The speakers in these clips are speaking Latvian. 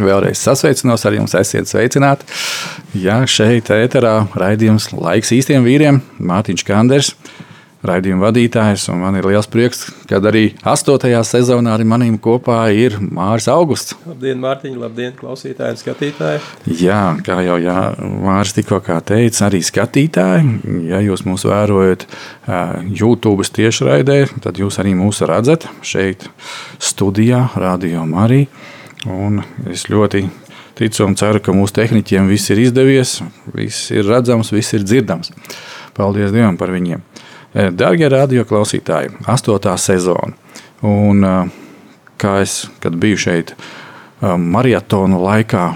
vēlreiz sasveicinos ar jums, esiet sveicināti. Jā, šeit ēterā raidījums laiks īstiem vīriem, Mārtiņš Kanders, raidījuma vadītājs. Man ir liels prieks, ka arī astotajā sezonā ar maniem kopā ir Māris Augusts. Labdien, Mārtiņ, labdien, klausītāji un skatītāji. Jā, kā jau jā, Māris tikko teica, arī skatītāji. Ja jūs mūs vērojat YouTube tiešraidē, tad jūs arī mūs redzat šeit studijā, Radio Marija. Un es ļoti ticu un ceru, ka mūsu tehniķiem viss ir izdevies, viss ir redzams, viss ir dzirdams. Paldies Dievam par viņiem! Darbie radioklausītāji, astotā sezona. Un, kā es, biju šeit maratona laikā,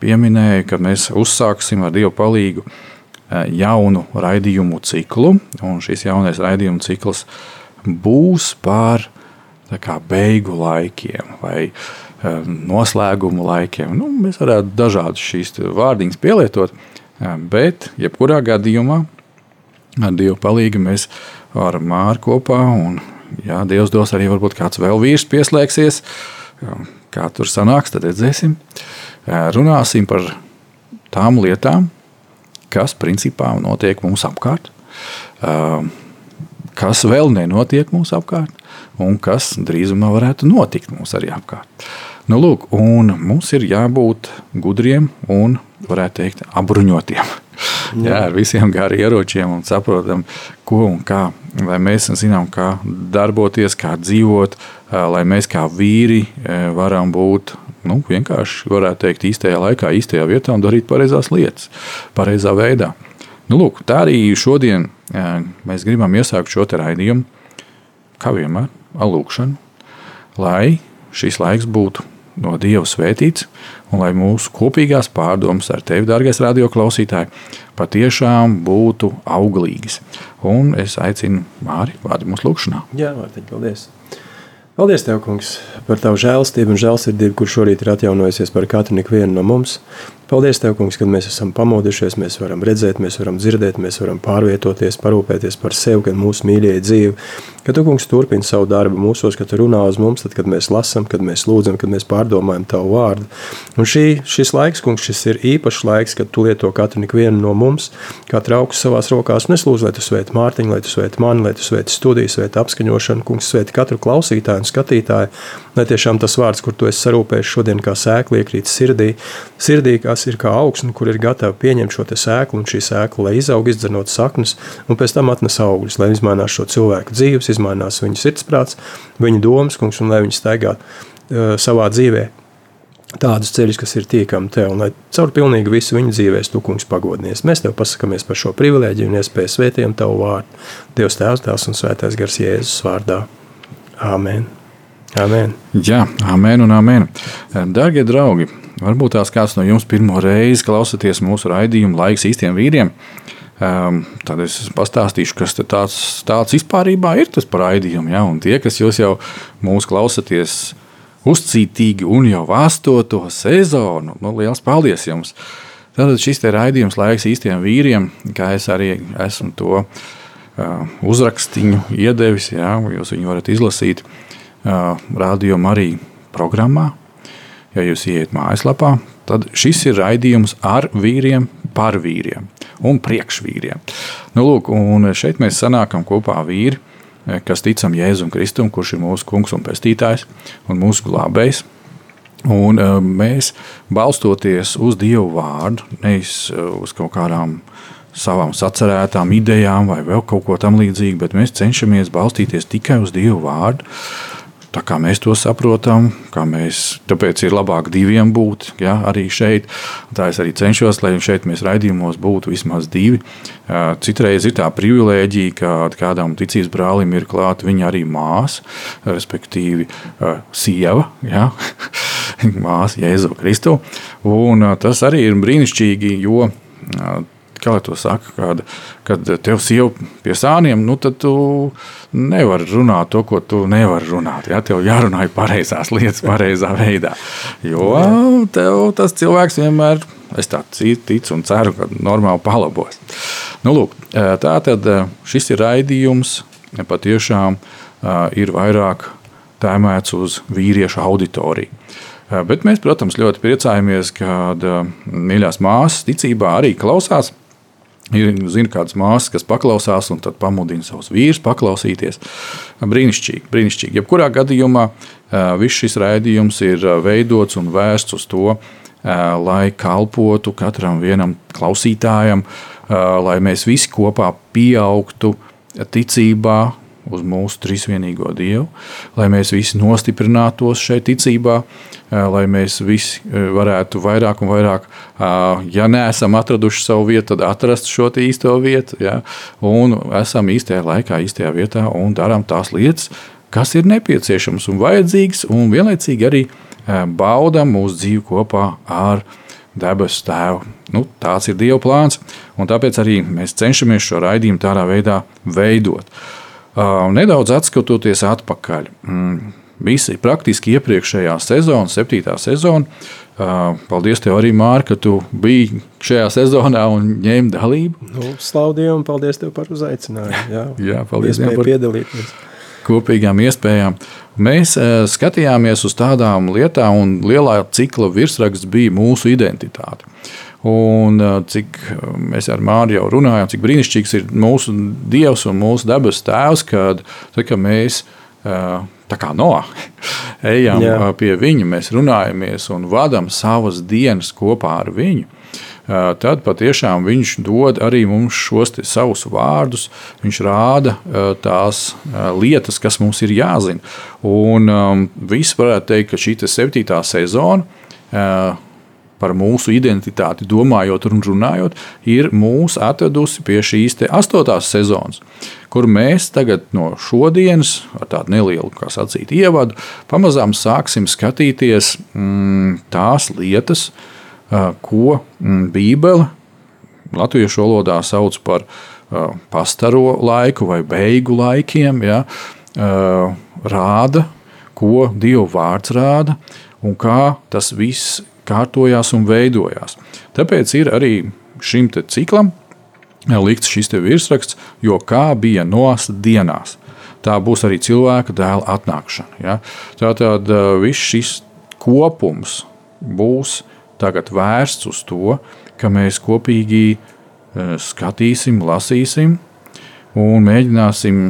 pieminēju, ka mēs uzsāksim ar Dievu palīdzību jaunu raidījumu ciklu. Šis jaunais raidījumu cikls būs par kā, beigu laikiem vai noslēgumu laikiem. Nu, mēs varētu dažādas šīs vārdiņas pielietot, bet jebkurā gadījumā ar Dievu palīdzību mēs ar Māru kopā, un jā, Dievs dos arī varbūt kāds vēl vīrs pieslēgsies. Kā tur sanāks, tad redzēsim. Runāsim par tām lietām, kas principā notiek mums apkārt, kas vēl nenotiek mums apkārt, un kas drīzumā varētu notikt mums arī apkārt. Nu, lūk, mums ir jābūt gudriem un, varētu teikt, apbruņotiem. Jā, ar visiem gāriem ieročiem un saprotam, ko un kā. Lai mēs zinām, kā darboties, kā dzīvot, lai mēs kā vīri varam būt nu, vienkārši, varētu teikt, īstajā laikā, īstajā vietā un darīt pareizās lietas, pareizā veidā. Nu, lūk, tā arī šodien mēs gribam iesākt šo raidījumu, kā vienmēr, ar lūkšanu, lai šis laiks būtu no Dieva svētīts, un lai mūsu kopīgās pārdomas ar tevi, dārgais radioklausītāji, patiešām būtu auglīgas. Un es aicinu Māri, vārdu mūsu lūgšanā. Jā, Mārtiņ, paldies! Paldies, Tev, kungs, par Tavu žēlstību un žēlsirdību, kur šorīt ir atjaunojusies par katru ikvienu no mums. Paldies, Tev, kungs, kad mēs esam pamodušies, mēs varam redzēt, mēs varam dzirdēt, mēs varam pārvietoties, parūpēties par sevi, gan mūsu mīļie dzīvi. Kad Tu, kungs, turpini savu darbu mūsos, kad Tu runā uz mums, tad, kad mēs lasām, kad mēs lūdzam, kad mēs pārdomājam Tavu vārdu. Un šī, šis laiks, kungs, šis ir īpašs laiks, kad Tu lieto katru ikvienu no mums, katru augstu savās rokās. Un es lūdzu, lai Tu svēti Mārtiņu, lai Tu svēti mani, lai Tu svēti studiju, svēti apskaņošanu, kungs, svēti katru klausītāju un skatītāju, lai tiešām tas vārds, kur Tu esi sarūpējis šodien kā sēkla iekrīt sirdī, sirdī, kas ir kā augsne, kur ir gatava pieņemt šo sēklu un šī sēkla, lai izaug, izdzenot saknes, un pēc tam atnes augļus, lai izmainās šo cilvēku dzīves, izmainās viņu sirdsprāts, viņu domas, kungs, un lai viņi staigātu uh, savā dzīvē tādus ceļus, kas ir tiekami tev, un lai caur pilnīgi visu viņu dzīvēs tu, kungs, pagodinies. Mēs tev pasakāmies par šo privilēģiju un iespēju svētiem tavu vārdu. Dievs tēvs, tēvs un svētais gars Jēzus vārdā. Āmen. Amen. Jā, amen un amen. Darbie draugi, varbūt tās kāds no jums pirmo reizi klausāties mūsu raidījumu laiks īstiem vīriem. Um, tad es pastāstīšu, kas tāds, tāds vispār ir tas par raidījumu. Ja? Un tie, kas jūs jau mūsu klausāties uzcītīgi un jau astoto sezonu, nu, liels paldies jums! Tad šis raidījums laiks īstiem vīriem, kā es arī esmu to uh, uzrakstīju iedevis. Ja? Jūs viņu varat izlasīt radio arī programmā. Ja jūs ieiet mājaslapā, tad šis ir raidījums ar vīriem, par vīriem un priekšvīriem. Nu, lūk, un šeit mēs sanākam kopā vīri, kas ticam Jēzum Kristum, kurš ir mūsu kungs un pestītājs un mūsu glābējs. Un mēs balstoties uz Dievu vārdu, nevis uz kaut kādām savām sacerētām idejām vai vēl kaut ko tamlīdzīgu, bet mēs cenšamies balstīties tikai uz Dieva vārdu. Tā kā mēs to saprotam, kā mēs, tāpēc ir labāk diviem būt ja, arī šeit. Tā es arī cenšos, lai šeit mēs raidījumos būtu vismaz divi. Citreiz ir tā privilēģija, ka kādam ticības brālim ir klāta viņa arī māsa, respektīvi sieva, ja, māsa Jēzu Kristu. Un tas arī ir brīnišķīgi, jo kā to saka, kad, kad tev sieva pie sāniem, nu tad tu nevari runāt to, ko tu nevari runāt. Ja? Tev jārunā pareizās lietas, pareizā veidā. Jo tev tas cilvēks vienmēr, es tā ticu un ceru, ka normāli palabos. Nu, lūk, tā tad šis ir raidījums, patiešām ir vairāk tēmēts uz vīriešu auditoriju. Bet mēs, protams, ļoti priecājamies, kad mīļās māsas ticībā arī klausās Ir zinu, kādas māsas, kas paklausās un tad pamudina savus vīrus paklausīties. Brīnišķīgi, brīnišķīgi. Jebkurā gadījumā viss šis raidījums ir veidots un vērsts uz to, lai kalpotu katram vienam klausītājam, lai mēs visi kopā pieaugtu ticībā, uz mūsu trīsvienīgo Dievu, lai mēs visi nostiprinātos šeit ticībā, lai mēs visi varētu vairāk un vairāk, ja neesam atraduši savu vietu, tad atrast šo īsto vietu, ja, un esam īstajā laikā, īstajā vietā un darām tās lietas, kas ir nepieciešams un vajadzīgs, un vienlaicīgi arī baudam mūsu dzīvi kopā ar debesu tēvu. Nu, tāds ir Dieva plāns, un tāpēc arī mēs cenšamies šo raidījumu tādā veidā veidot. Uh, Nedaudz atskatoties atpakaļ, mm, visi praktiski iepriekšējā sezona, septītā sezona. Paldies, tev arī, Mārka, ka tu biji šajā sezonā un ņēmi dalību. Nu, Dievam, paldies tev par uzaicinājumu. Jā, Jā paldies par piedalīties. Kopīgām iespējām. Mēs skatījāmies uz tādām lietām, un lielā cikla virsraksts bija mūsu identitāte. Un cik mēs ar Māriju jau runājām, cik brīnišķīgs ir mūsu Dievs un mūsu dabas tēvs, kad, tad, kad mēs tā kā no ejam Jā. pie viņa, mēs runājamies un vadām savas dienas kopā ar viņu. Tad patiešām viņš dod arī mums šos savus vārdus. Viņš rāda tās lietas, kas mums ir jāzina. Un viss varētu teikt, ka šī septītā sezona par mūsu identitāti domājot un runājot, ir mūs atvedusi pie šīs astotās sezonas, kur mēs tagad no šodienas, ar tādu nelielu, kā sacīt, ievadu, pamazām sāksim skatīties mm, tās lietas, ko mm, Bībele latviešu valodā sauc par pastaro laiku vai beigu laikiem, ja, rāda, ko Dieva vārds rāda un kā tas viss kārtojās un veidojās. Tāpēc ir arī šim ciklam likts šis virsraksts, jo kā bija nos dienās. Tā būs arī cilvēka dēla atnākšana. Ja? Tātad viss šis kopums būs vērsts uz to, ka mēs kopīgi skatīsim, lasīsim un mēģināsim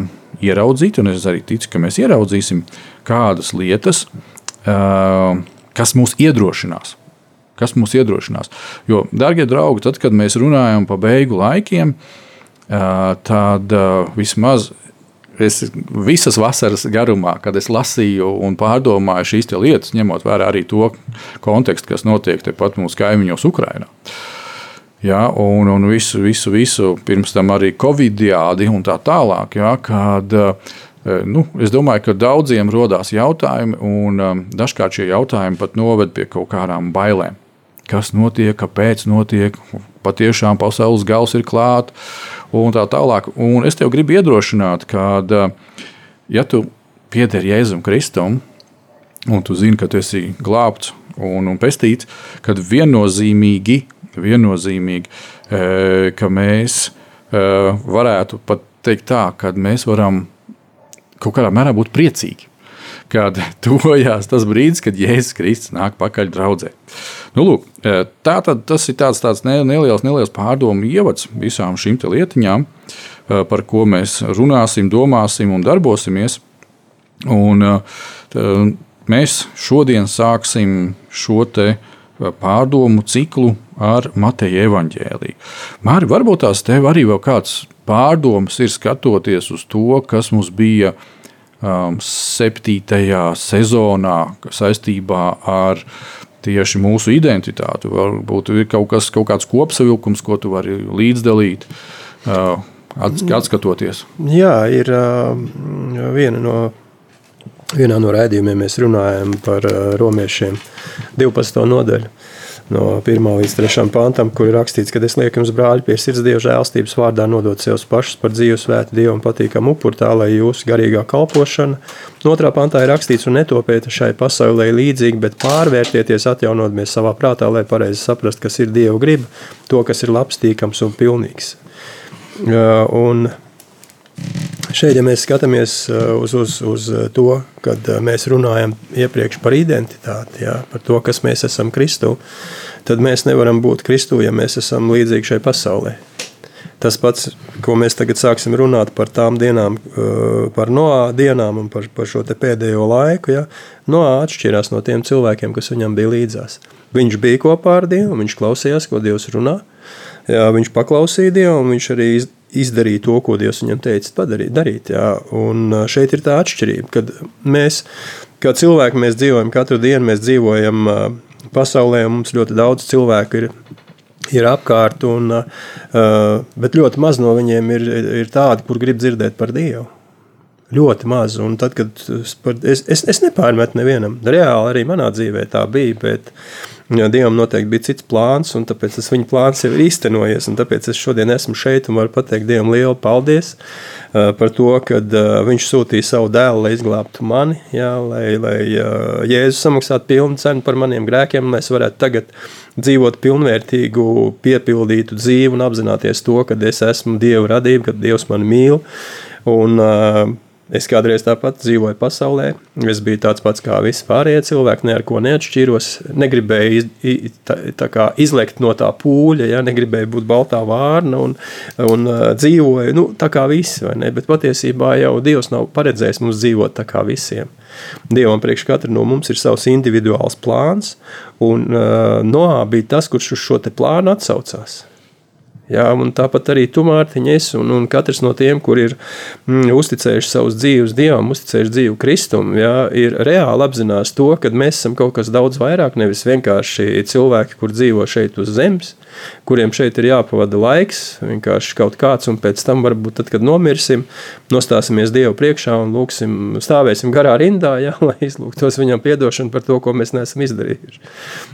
ieraudzīt, un es arī ticu, ka mēs ieraudzīsim kādas lietas, kas mūs iedrošinās kas mūs iedrošinās. Jo, darbie draugi, tad, kad mēs runājam par beigu laikiem, tad vismaz es visas vasaras garumā, kad es lasīju un pārdomāju šīs lietas, ņemot vērā arī to kontekstu, kas notiek tepat mūsu kaimiņos, Ukrajinā. Ja, un, un visu, visu, visu, pirms tam arī Covid-19 un tā tālāk. Ja, kad, nu, es domāju, ka daudziem rodās jautājumi, un dažkārt šie jautājumi pat noved pie kaut kādām bailēm kas notiek, kāpēc notiek. Patiešām pasaules gals ir klāts un tā tālāk. Un es tev gribu iedrošināt, ka, ja tu pieder Jēzum Kristum, un tu zini, ka tu esi glābts un, un pestīts, tad viennozīmīgi, viennozīmīgi e, ka mēs e, varētu pat teikt tā, ka mēs varam kaut kādā mērā būt priecīgi kad tuvojās tas brīdis, kad Jēzus Kristus nāk pakaļ draudzē. Nu, lūk, e, tā tad tas ir tāds, tāds neliels, neliels pārdomu ievads visām šīm lietiņām, e, par ko mēs runāsim, domāsim un darbosimies. Un, e, mēs šodien sāksim šo te pārdomu ciklu ar Mateja evaņģēliju. Māri, varbūt tās tev arī vēl kāds pārdoms ir skatoties uz to, kas mums bija um, septītajā sezonā saistībā ar tieši mūsu identitāti. Varbūt ir kaut, kas, kaut kāds kopsavilkums, ko tu vari līdzdalīt. Uh, atskatoties. Jā, ir uh, viena no Vienā no raidījumiem mēs runājam par uh, romiešiem 12. nodaļu. No 1 līdz 3 pantam, kur ir rakstīts, ka es lieku jums, brāļi, pie sirds dievu žēlstības vārdā nodot sev pašus par dzīvu svētu dievu un patīkamu upuru, tā lai jūsu garīgā kalpošana. No 2. pantā ir rakstīts, un netopiet šai pasaulē līdzīgi, bet pārvērtieties, atjaunoties savā prātā, lai pareizi saprastu, kas ir dievu griba, to, kas ir labs, tīkams un pilnīgs. Uh, un Šeit, ja mēs skatāmies uh, uz, uz, uz to, kad uh, mēs runājam iepriekš par identitāti, jā, par to, kas mēs esam Kristu, tad mēs nevaram būt Kristu, ja mēs esam līdzīgi šai pasaulē. Tas pats, ko mēs tagad sāksim runāt par tām dienām, uh, par noā dienām un par, par šo pēdējo laiku, ja, noā atšķirās no tiem cilvēkiem, kas viņam bija līdzās. Viņš bija kopā ar Dievu, viņš klausījās, ko Dievs runā, jā, viņš paklausīja Dievu un viņš arī izdarīja to, ko Dievs viņam teica padarīt, darīt. Jā. Un šeit ir tā atšķirība, kad mēs, kā cilvēki, mēs dzīvojam katru dienu, mēs dzīvojam pasaulē, un mums ļoti daudz cilvēku ir, ir apkārt, un, bet ļoti maz no viņiem ir, ir tādi, kur grib dzirdēt par Dievu. Ļoti maz. Un tad, kad es, es, es nepārmetu nevienam, reāli arī manā dzīvē tā bija, bet Jo Dievam noteikti bija cits plāns, un tāpēc tas viņa plāns jau ir īstenojies. Tāpēc es šodien esmu šeit un varu pateikt Dievam lielu paldies uh, par to, ka uh, Viņš sūtīja savu dēlu, lai izglābtu mani, jā, lai, lai uh, Jēzus samaksātu pilnu cenu par maniem grēkiem, un mēs varētu tagad dzīvot pilnvērtīgu, piepildītu dzīvi un apzināties to, ka es esmu Dieva radība, ka Dievs mani mīl. Un, uh, Es kādreiz tāpat dzīvoju pasaulē. Es biju tāds pats kā visi pārējie cilvēki, ne ar ko neatšķīros. Negribēju iz, tā, tā izlekt no tā pūļa, ja negribēju būt baltā vārna un, un uh, dzīvoju nu, tā kā visi. Bet patiesībā jau Dievs nav paredzējis mums dzīvot tā kā visiem. Dievam priekš katra no mums ir savs individuāls plāns, un uh, Noā bija tas, kurš uz šo plānu atsaucās. Jā, tāpat arī tu, Mārtiņ, es un, un katrs no tiem, kur ir mm, uzticējuši savus dzīves dievam, uzticējuši dzīvu Kristum, jā, ir reāli apzinās to, ka mēs esam kaut kas daudz vairāk, nevis vienkārši cilvēki, kur dzīvo šeit uz zemes, kuriem šeit ir jāpavada laiks, vienkārši kaut kāds, un pēc tam varbūt tad, kad nomirsim, nostāsimies Dievu priekšā un lūksim, stāvēsim garā rindā, jā, lai izlūgtos viņam piedošanu par to, ko mēs neesam izdarījuši.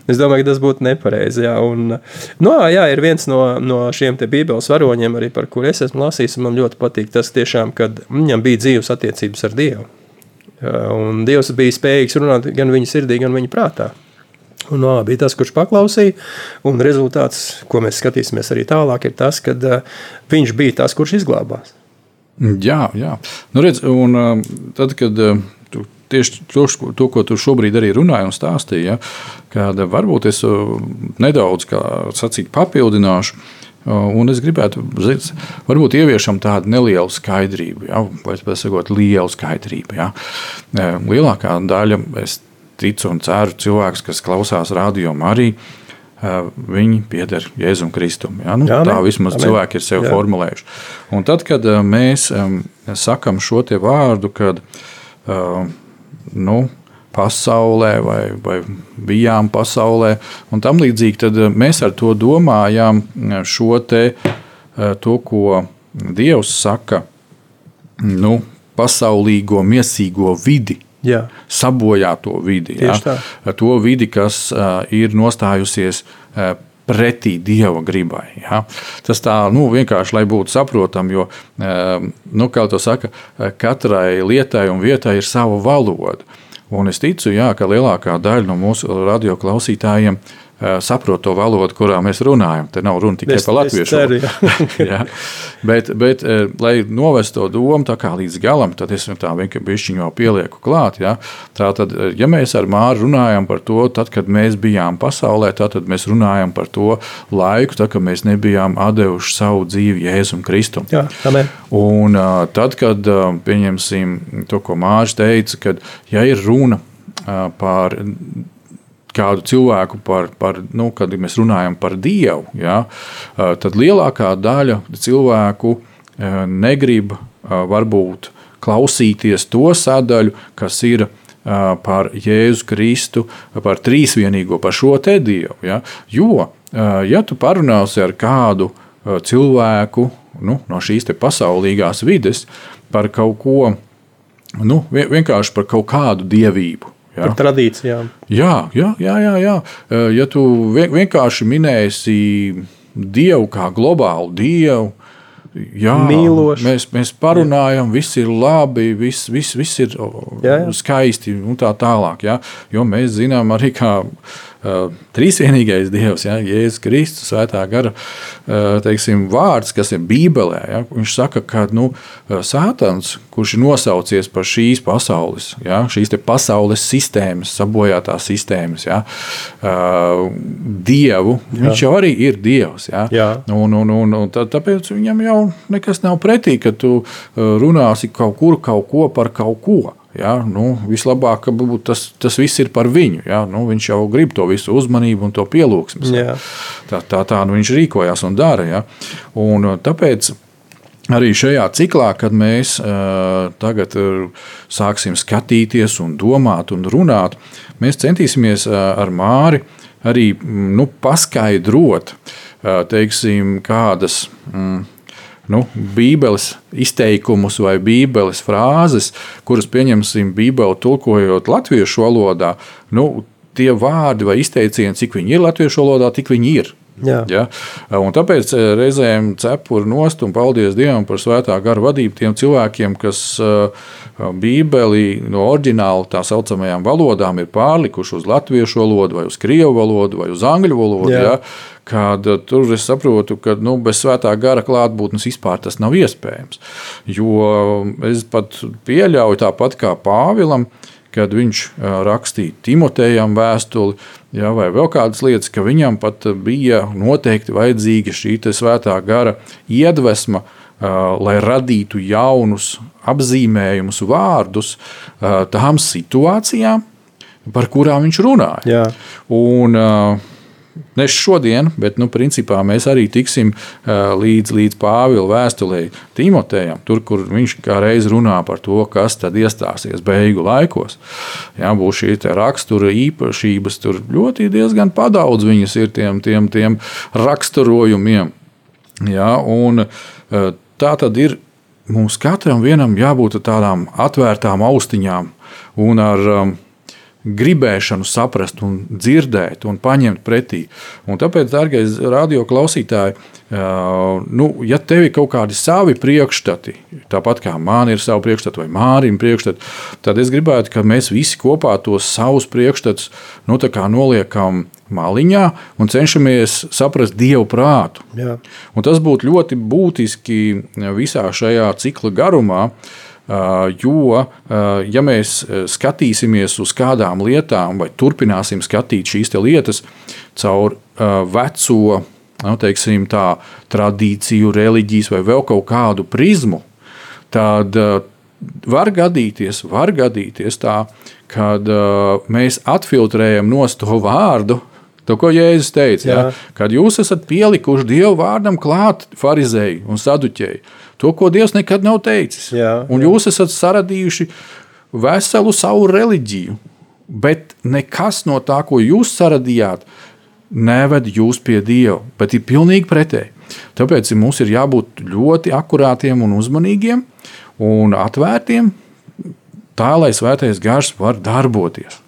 Es domāju, ka tas būtu nepareizi, jā, un, no, jā, ir viens no, no šiem te bībeles varoņiem, arī par kur es esmu lasījis, man ļoti patīk tas tiešām, kad viņam bija dzīves attiecības ar Dievu. Un Dievs bija spējīgs runāt gan viņa sirdī, gan viņa prātā. Un no, bija tas, kurš paklausīja, un rezultāts, ko mēs skatīsimies arī tālāk, ir tas, ka uh, viņš bija tas, kurš izglābās. Jā, jā. Nu, redz, un, uh, tad, kad uh, tu tieši to, to, ko tu šobrīd arī runāji un stāstīji, ja, kad varbūt es uh, nedaudz sacīt, papildināšu. Uh, un es gribētu, varbūt ieviešam tādu nelielu skaidrību, ja, vai pēc sakot, lielu skaidrību. Ja. Uh, lielākā daļa, es ticu un ceru, cilvēks, kas klausās radio arī. Viņi pieder Jēzum Kristum. Ja? Nu, jā, tā vismaz amen. cilvēki ir sev jā. formulējuši. Un tad, kad mēs sakām šo vārdu, kad nu, pasaulē vai, vai bijām pasaulē, un tam līdzīgi, tad mēs ar to domājam šo te, to, ko Dievs saka, nu, pasaulīgo, miesīgo vidi Jā. sabojāto vidi. Ja? To vidi, kas uh, ir nostājusies uh, pretī dieva gribai. Ja? Tas tā nu, vienkārši, lai būtu saprotami, jo, nu, kā to saka, katrai lietai un vietai ir sava valoda. Un es ticu, jā, ka lielākā daļa no mūsu radioklausītājiem saprot to valodu, kurā mēs runājam. Te nav runa tikai es, par latviešu jā. jā. Bet, bet, eh, lai novestu to domu līdz galam, tad es tā vienkārši pielieku klāt. Ja? Tā tad, eh, ja mēs ar Māru runājam par to, tad, kad mēs bijām pasaulē, tad mēs runājam par to laiku, tad, kad mēs nebijām devuši savu dzīvi Jēzum Kristum. Jā. Un tad, kad pieņemsim to, ko Mārcis teica, kad ja ir runa par kādu cilvēku par, par nu, kad mēs runājam par Dievu, ja, tad lielākā daļa cilvēku negrib varbūt klausīties to sadaļu, kas ir par Jēzu Kristu, par trīsvienīgo, par šo te Dievu. Ja? Jo, ja tu parunāsi ar kādu cilvēku nu, no šīs pasaulīgās vides par kaut ko, nu, vienkārši par kaut kādu dievību. Ja? Par tradīcijām. Jā, jā, jā, jā, jā. Ja tu vienkārši minēsi dievu kā globālu dievu, Jā, mīloši. Mēs, mēs parunājam, jā. viss ir labi, viss, viss, viss ir jā, jā. skaisti un tā tālāk. Jā. Jo mēs zinām arī, kā trīsvienīgais Dievs, ja, Jēzus Kristus, Svētā gara teiksim, vārds, kas ir Bībelē. Ja, viņš saka, ka nu, Sātans, kurš ir nosaucies par šīs pasaules, ja, šīs pasaules sistēmas, sabojātās sistēmas, ja, Dievu, jā. viņš jau arī ir Dievs. Ja, un, un, un, un tā, tāpēc viņam jau nekas nav pretī, ka tu runāsi kaut kur kaut ko par kaut ko. Ja, nu, vislabāk, ka tas, tas viss ir par viņu. Ja, nu, viņš jau grib to visu uzmanību un to pielūgsmu. Tā, tā, tā nu, viņš rīkojās un dara. Ja. Un, tāpēc arī šajā ciklā, kad mēs uh, tagad uh, sāksim skatīties, un domāt un runāt, mēs centīsimies uh, ar Māri arī nu, paskaidrot, uh, teiksim, kādas. Mm, nu, Bībeles izteikumus vai Bībeles frāzes, kuras pieņemsim Bībeli tulkojot latviešu valodā, nu, tie vārdi vai izteicieni, cik viņi ir latviešu valodā, tik viņi ir. Jā. Ja? Un tāpēc reizēm cepuri nost un paldies Dievam par svētā gara vadību tiem cilvēkiem, kas uh, Bībeli no oriģināla tā saucamajām valodām ir pārlikuši uz latviešu valodu, vai uz krievu valodu, vai uz angļu valodu. Jā. Ja? Kad uh, tur es saprotu, ka nu, bez svētā gara klātbūtnes vispār tas nav iespējams. Jo es pat pieļauju tāpat kā Pāvilam, kad viņš uh, rakstīja Timotejam vēstuli, ja, vai vēl kādas lietas, ka viņam pat bija noteikti vajadzīga šī svētā gara iedvesma, lai radītu jaunus apzīmējumus, vārdus tām situācijām, par kurām viņš runāja. Jā. Un, Ne šodien, bet nu, principā mēs arī tiksim līdz, līdz Pāvila vēstulē Timotejam, tur, kur viņš kā reiz runā par to, kas tad iestāsies beigu laikos. Jā, būs šī rakstura īpašības, tur ļoti diezgan padaudz viņas ir tiem, tiem, tiem raksturojumiem. Jā, un, Tā tad ir mums katram vienam jābūt tādām atvērtām austiņām un ar um, gribēšanu saprast, un dzirdēt un paņemt pretī. Un tāpēc, dārgais radio klausītāji, nu, ja tev ir kaut kādi savi priekšstati, tāpat kā man ir savi priekšstati vai Mārim priekšstati, tad es gribētu, ka mēs visi kopā tos savus priekšstatus nu, noliekam maliņā un cenšamies saprast dievu prātu. Tas būtu ļoti būtiski visā šajā cikla garumā. Jo, ja mēs skatīsimies uz kādām lietām, vai turpināsim skatīt šīs lietas caur veco nu, teiksim, tā, tradīciju, reliģijas vai vēl kaut kādu prizmu, tad var gadīties, var gadīties tā, kad mēs atfiltrējam no to vārdu, To, ko Jēzus teica, ja? kad jūs esat pielikuši Dievu vārdam klāt farizēju un saduķēju, to, ko Dievs nekad nav teicis. Jā, un jā. jūs esat saradījuši veselu savu reliģiju, bet nekas no tā, ko jūs saradījāt, neved jūs pie Dieva, bet ir pilnīgi pretēji. Tāpēc mums ir jābūt ļoti akurātiem un uzmanīgiem un atvērtiem, tā lai svētais gars var darboties.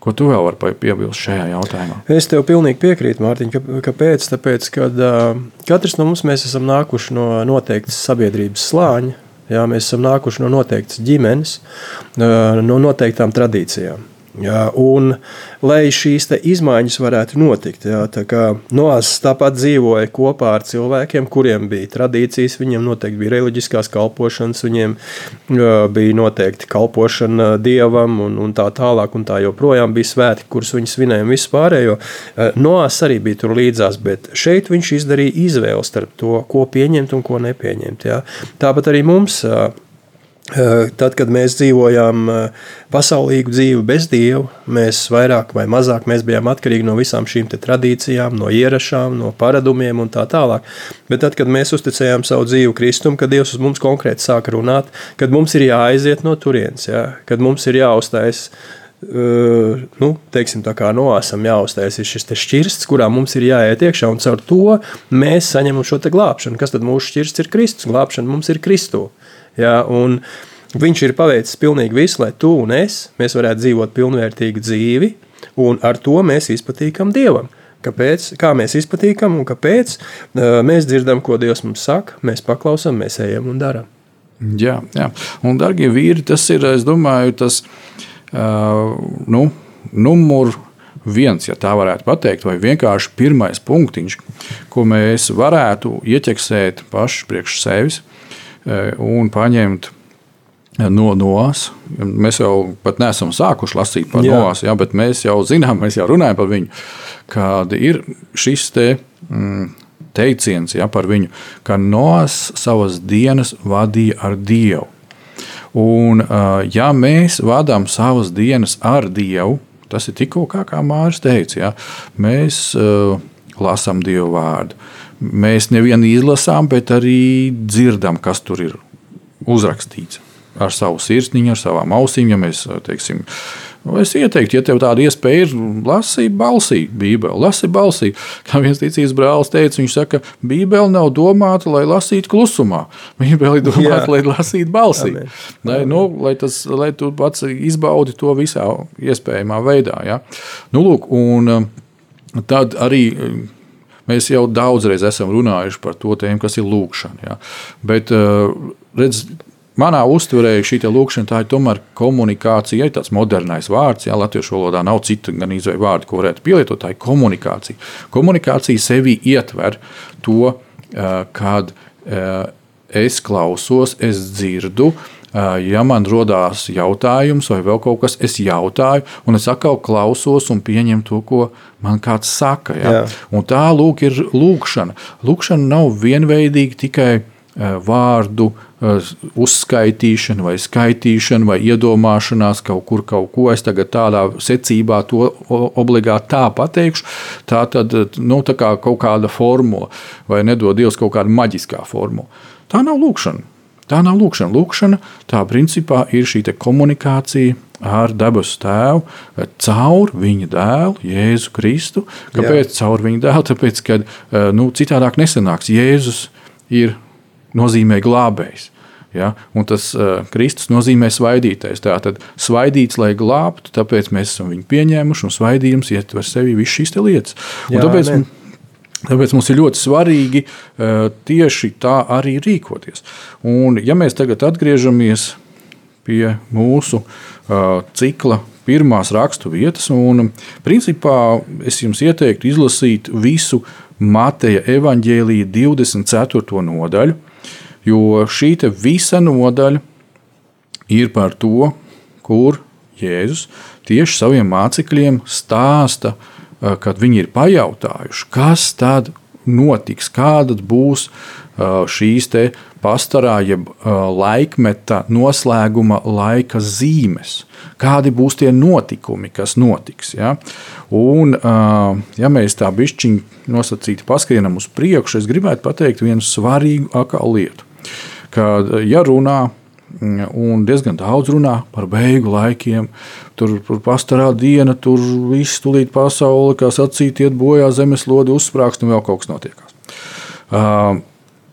Ko tu vēl vari piebilst šajā jautājumā? Es tev pilnīgi piekrītu, Mārtiņ. Kāpēc? Tāpēc, ka katrs no mums esam nākuši no noteiktas sabiedrības slāņa. Jā, mēs esam nākuši no noteiktas ģimenes, no noteiktām tradīcijām. Un, lai šīs izmaiņas varētu notikt, jā, tā kā Noās tāpat dzīvoja kopā ar cilvēkiem, kuriem bija tradīcijas, viņiem noteikti bija reliģiskās kalpošanas, viņiem bija noteikti kalpošana dievam un, un tā tālāk, un tā joprojām bija svētki, kurus viņi svinēja un visu pārējo. Noās arī bija tur līdzās, bet šeit viņš izdarīja izvēli starp to, ko pieņemt un ko nepieņemt. Jā. Tāpat arī mums Tad, kad mēs dzīvojām pasaulīgu dzīvi bez dieva, mēs vairāk vai mazāk mēs bijām atkarīgi no visām šīm tradīcijām, no ierašām, no paradumiem un tā tālāk. Bet tad, kad mēs uzticējām savu dzīvi Kristum, kad Dievs uz mums konkrēti sāka runāt, kad mums ir jāaiziet no turienes, ja? kad mums ir jāuztais Uh, nu, teiksim, tā kā noāsam jāuztais ir šis šķirsts, kurā mums ir jāiet iekšā, un caur to mēs saņemam šo glābšanu. Kas tad mūsu šķirsts ir Kristus? Glābšana mums ir Kristu. Ja, un viņš ir paveicis pilnīgi visu, lai tu un es varētu dzīvot pilnvērtīgu dzīvi, un ar to mēs izpatīkam Dievam. Kāpēc? Kā mēs izpatīkam un kāpēc? Mēs dzirdam, ko Dievs mums saka, mēs paklausām, mēs ejam un darām. Jā, jā. Un, darbie vīri, tas ir, es domāju, tas uh, nu, numurs viens, ja tā varētu pateikt, vai vienkārši pirmais punktiņš, ko mēs varētu ieķeksēt paši priekš sevis un paņemt eh, no nos. Mēs jau pat neesam sākuši lasīt par nos, ja, bet mēs jau zinām, mēs jau runājam par viņu, kāda ir šis te, mm, teiciens ja, par viņu, ka nos savas dienas vadīja ar Dievu. Un, eh, ja mēs vadām savas dienas ar Dievu, tas ir tikko kā, kā Mārcis teica, ja, mēs uh, lasām Dievu vārdu mēs nevienu izlasām, bet arī dzirdam, kas tur ir uzrakstīts. Ar savu sirsniņu, ar savām ausīm. Ja mēs, teiksim, es ieteiktu, ja tev tāda iespēja ir, lasīt balsī, Bībeli. Lasi balsī. Kā viens ticīgs brālis teica, viņš saka, Bībele nav domāta, lai lasītu klusumā. Bībele ir domāta, Jā. lai lasītu balsī. Amen. Lai, nu, lai, tas, lai tu pats izbaudi to visā iespējamā veidā. Ja? Nu, lūk, un tad arī Mēs jau daudzreiz esam runājuši par to tēmu, kas ir lūkšana. Ja. Bet, eh, redz, manā uztverē šī lūkšana tā ir tomēr komunikācija. Ir tāds modernais vārds, ja latviešu valodā nav citu gan izvēle vārdu, ko varētu pielietot. Tā ir komunikācija. Komunikācija sevi ietver to, eh, kad eh, es klausos, es dzirdu, ja man rodās jautājums vai vēl kaut kas, es jautāju, un es atkal klausos un pieņemu to, ko man kāds saka. Ja? Tā lūk, ir lūkšana. Lūkšana nav vienveidīga tikai vārdu uzskaitīšana, vai skaitīšana, vai iedomāšanās kaut kur, kaut ko. Es tagad tādā secībā to obligāti tā pateikšu. Tā tad nu, tā kā kaut kāda formula, vai nedod Dievs kaut kāda maģiskā formula. Tā nav lūkšana. Tā nav lūkšana. Lūkšana tā principā ir šī komunikācija ar debesu tēvu caur viņa dēlu, Jēzu Kristu. Kāpēc Jā. caur viņa dēlu? Tāpēc, ka eh, nu, citādāk nesanāks. Jēzus ir nozīmē glābējs. Ja? Un tas uh, Kristus nozīmē svaidītais. Tātad svaidīts, lai glābtu, tāpēc mēs esam viņu pieņēmuši, un svaidījums ietver sevi visas šīs lietas. Jā, tāpēc, amen. Tāpēc mums ir ļoti svarīgi uh, tieši tā arī rīkoties. Un, ja mēs tagad atgriežamies pie mūsu uh, cikla pirmās rakstu vietas, un principā es jums ieteiktu izlasīt visu Mateja evaņģēlīja 24. nodaļu, jo šī visa nodaļa ir par to, kur Jēzus tieši saviem mācekļiem stāsta Eh, kad viņi ir pajautājuši, kas tad notiks, kādas būs eh, šīs pastarā, jeb eh, laikmeta noslēguma laika zīmes, kādi būs tie notikumi, kas notiks. Ja? Un, ja mēs tā bišķiņi nosacīti paskrienam uz priekšu, es gribētu pateikt vienu svarīgu lietu. Kad, ja runā un diezgan daudz runā par beigu laikiem. Tur ir pastāvā diena, tur viss tūlīt pasaule, kā sacīt, iet bojā, zemeslode uzsprāgst un vēl kaut kas notiekās. Uh,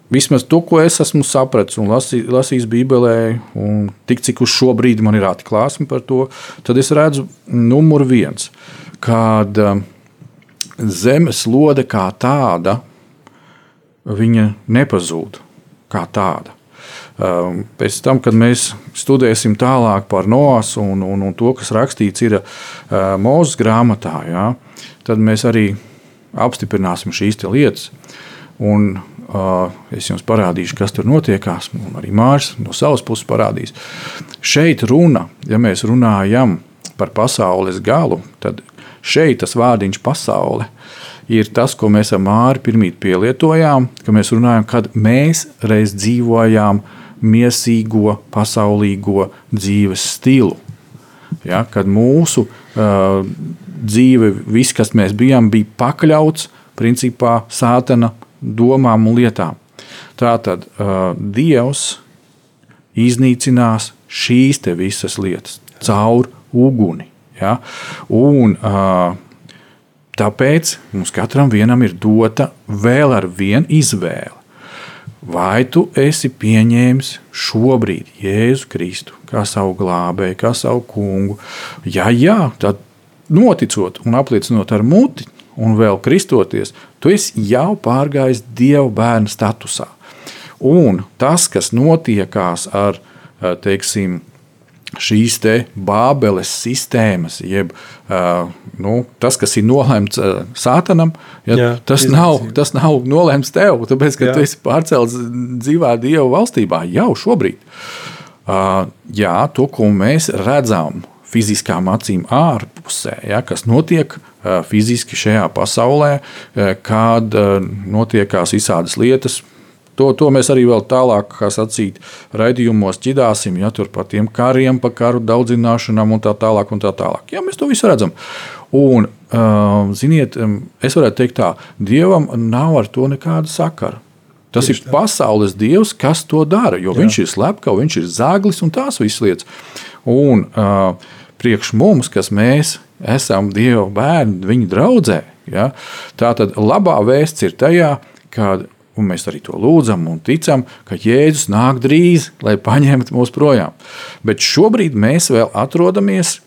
Vismaz to, ko es esmu sapratis un lasi, lasījis Bībelē, un tik cik uz šo brīdi man ir atklāsme par to, tad es redzu numuru viens, kad uh, zemeslode kā tāda, viņa nepazūd kā tāda. Ehm, pēc tam, kad mēs studēsim tālāk par Noāsu un, un, un to, kas rakstīts ir ehm, Mozus grāmatā, jā, tad mēs arī apstiprināsim šīs lietas. Un, uh, es jums parādīšu, kas tur notiekās, un arī Mārcis no savas puses parādīs. Šeit runa, ja mēs runājam par pasaules galu, tad šeit tas vārdiņš pasaule ir tas, ko mēs ar Māri pirmīt pielietojām, ka mēs runājam, kad mēs reiz dzīvojām uh, miesīgo, pasaulīgo dzīves stilu. Ja, kad mūsu uh, dzīve, viss, kas mēs bijām, bija pakļauts principā sātana domām un lietām. Tātad uh, Dievs iznīcinās šīs visas lietas caur uguni. Ja? Un, uh, tāpēc mums katram ir dota vēl ar vienu izvēli. Vai tu esi pieņēmis šobrīd Jēzu Kristu kā savu glābēju, kā savu kungu? Ja jā, tad noticot un apliecinot ar muti, un vēl kristoties, tu esi jau pārgājis Dieva bērna statusā. Un tas, kas notiekās ar teiksim, šīs bābeles sistēmas, jeb uh, nu, tas, kas ir nolemts uh, sātanam, ja, Jā, tas, nav, tas nav nolemts tev, tāpēc, ka Jā. tu esi pārcelts dzīvā Dieva valstībā jau šobrīd. Uh, jā, to, ko mēs redzam fiziskām acīm ārpusē, ja, kas notiek uh, fiziski šajā pasaulē, uh, kad uh, notiekās visādas lietas, To, to mēs arī vēl tālāk, kā sacīt, raidījumos ķidāsim, ja tur par tiem kariem, par karu daudzināšanām un tā tālāk. Un tā tālāk. Jā, mēs to visu redzam. Un, ziniet, es varētu teikt tā, Dievam nav ar to nekāda sakara. Tas Tieši ir tā. pasaules dievs, kas to dara. Jo Jā. viņš ir slepkavs, viņš ir zāglis un tās visas lietas. Un uh, priekš mums, kas mēs esam Dieva bērni, viņa draudzē, ja, tā tad labā vēsts ir tajā, ka un mēs arī to lūdzam un ticam, ka Jēzus nāk drīz, lai paņemtu mūs projām. Bet šobrīd mēs vēl atrodamies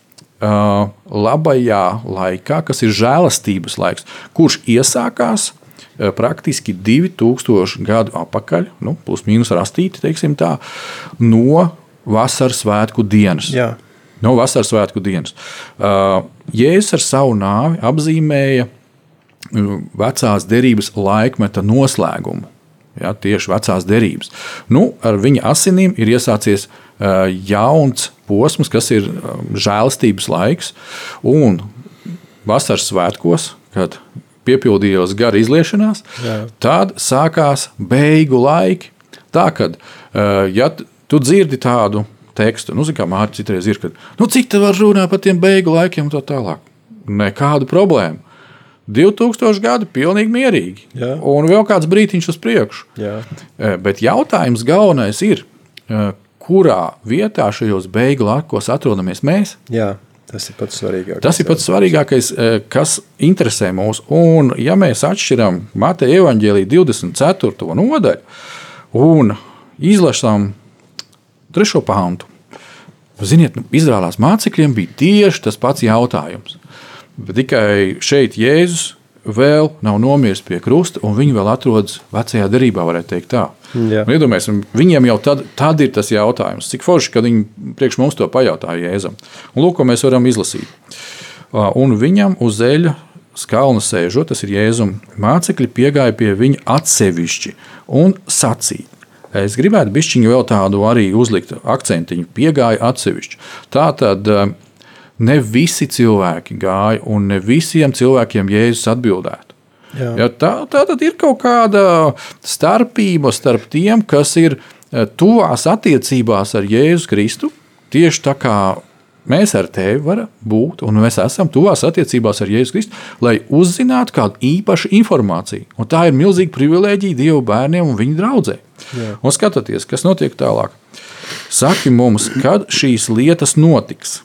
uh, labajā laikā, kas ir žēlastības laiks, kurš iesākās uh, praktiski 2000 gadu atpakaļ, nu, plus mīnus rastīti, teiksim tā, no vasaras svētku dienas. Jā. No vasaras svētku dienas. Uh, Jēzus ar savu nāvi apzīmēja vecās derības laikmeta noslēgumu. Ja, tieši vecās derības. Nu, ar viņa asinīm ir iesācies uh, jauns posms, kas ir um, žēlstības laiks. Un vasaras svētkos, kad piepildījās gara izliešanās, Jā. tad sākās beigu laiki. Tā kad, uh, ja tu dzirdi tādu tekstu, nu, kā Mārcis citreiz ir, kad, nu, cik te var runāt par tiem beigu laikiem un tā tālāk. Nekādu problēmu. 2000 gadi pilnīgi mierīgi. Jā. Un vēl kāds brīdiņš uz priekšu. Jā. E, bet jautājums galvenais ir, e, kurā vietā šajos beigu laikos atrodamies mēs? Jā. Tas ir pats svarīgākais. Tas ir pats svarīgākais, e, kas interesē mūs. Un, ja mēs atšķiram Mateja evaņģēlīja 24. nodaļu un izlasām trešo pāntu, ziniet, nu, Izrēlās mācekļiem bija tieši tas pats jautājums. Bet tikai šeit Jēzus vēl nav nomiris pie krusta, un viņi vēl atrodas vecajā derībā, varētu teikt tā. Iedomājieties, viņiem jau tad, tad ir tas jautājums, cik forši, kad viņi priekš mums to pajautāja Jēzum. Un lūk, ko mēs varam izlasīt. Un viņam uz eļļa skalna sēžot, tas ir Jēzum, mācekļi piegāja pie viņa atsevišķi un sacīja. Es gribētu bišķiņu vēl tādu arī uzlikt akcentiņu, piegāja atsevišķi. Tā tad ne visi cilvēki gāja, un ne visiem cilvēkiem Jēzus atbildētu. Jā. Ja, tā, tā tad ir kaut kāda starpība starp tiem, kas ir eh, tuvās attiecībās ar Jēzu Kristu. Tieši tā kā mēs ar tevi varam būt, un mēs esam tuvās attiecībās ar Jēzu Kristu, lai uzzinātu kādu īpašu informāciju. Un tā ir milzīga privilēģija Dieva bērniem un viņa draugiem. Un skatieties, kas notiek tālāk. Saki mums, kad šīs lietas notiks